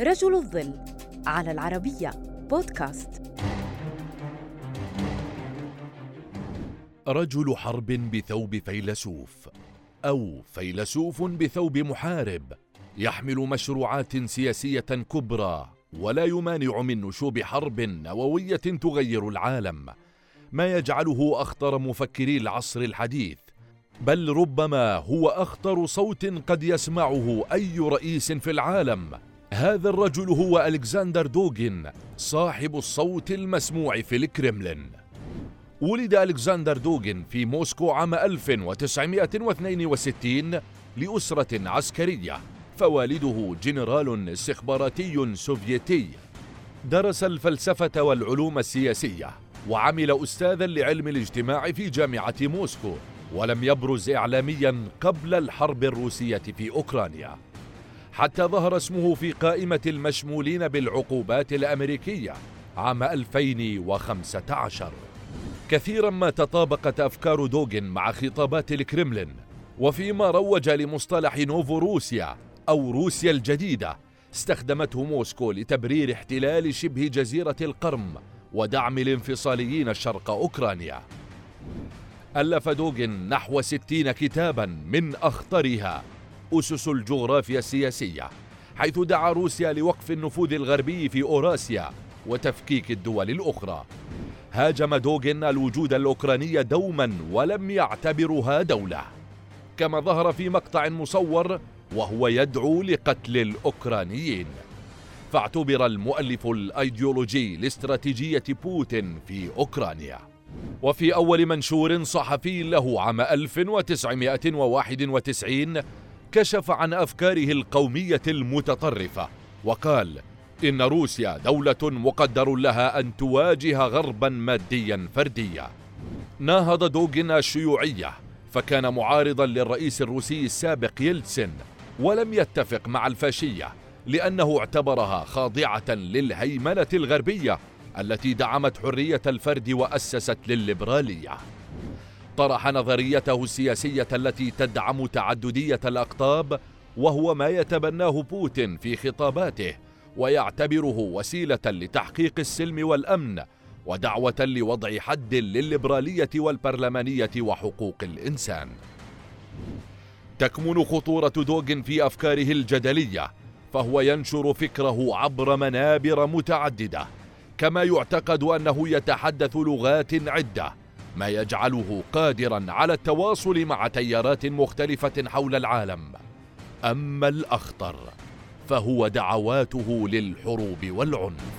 رجل الظل على العربية بودكاست. رجل حرب بثوب فيلسوف أو فيلسوف بثوب محارب يحمل مشروعات سياسية كبرى ولا يمانع من نشوب حرب نووية تغير العالم. ما يجعله أخطر مفكري العصر الحديث بل ربما هو أخطر صوت قد يسمعه أي رئيس في العالم. هذا الرجل هو ألكسندر دوغن صاحب الصوت المسموع في الكرملين. ولد ألكسندر دوغن في موسكو عام 1962 لأسرة عسكرية فوالده جنرال استخباراتي سوفيتي درس الفلسفة والعلوم السياسية وعمل أستاذا لعلم الاجتماع في جامعة موسكو ولم يبرز إعلاميا قبل الحرب الروسية في أوكرانيا. حتى ظهر اسمه في قائمة المشمولين بالعقوبات الأمريكية عام 2015 كثيرا ما تطابقت أفكار دوغن مع خطابات الكرملين وفيما روج لمصطلح نوفوروسيا أو روسيا الجديدة استخدمته موسكو لتبرير احتلال شبه جزيرة القرم ودعم الانفصاليين شرق أوكرانيا. ألف دوغن نحو ستين كتابا من أخطرها. أسس الجغرافيا السياسية حيث دعا روسيا لوقف النفوذ الغربي في أوراسيا وتفكيك الدول الأخرى. هاجم دوغن الوجود الأوكراني دوما ولم يعتبرها دولة. كما ظهر في مقطع مصور وهو يدعو لقتل الأوكرانيين. فاعتبر المؤلف الأيديولوجي لاستراتيجية بوتين في أوكرانيا. وفي أول منشور صحفي له عام 1991 كشف عن أفكاره القومية المتطرفة وقال إن روسيا دولة مقدر لها أن تواجه غربا ماديا فرديا ناهض دوغن الشيوعية فكان معارضا للرئيس الروسي السابق يلتسن ولم يتفق مع الفاشية لأنه اعتبرها خاضعة للهيمنة الغربية التي دعمت حرية الفرد وأسست للليبرالية. طرح نظريته السياسية التي تدعم تعددية الأقطاب وهو ما يتبناه بوتين في خطاباته ويعتبره وسيلة لتحقيق السلم والأمن ودعوة لوضع حد للليبرالية والبرلمانية وحقوق الإنسان. تكمن خطورة دوغن في أفكاره الجدلية فهو ينشر فكره عبر منابر متعددة كما يعتقد أنه يتحدث لغات عدة. ما يجعله قادرا على التواصل مع تيارات مختلفة حول العالم. أما الأخطر فهو دعواته للحروب والعنف.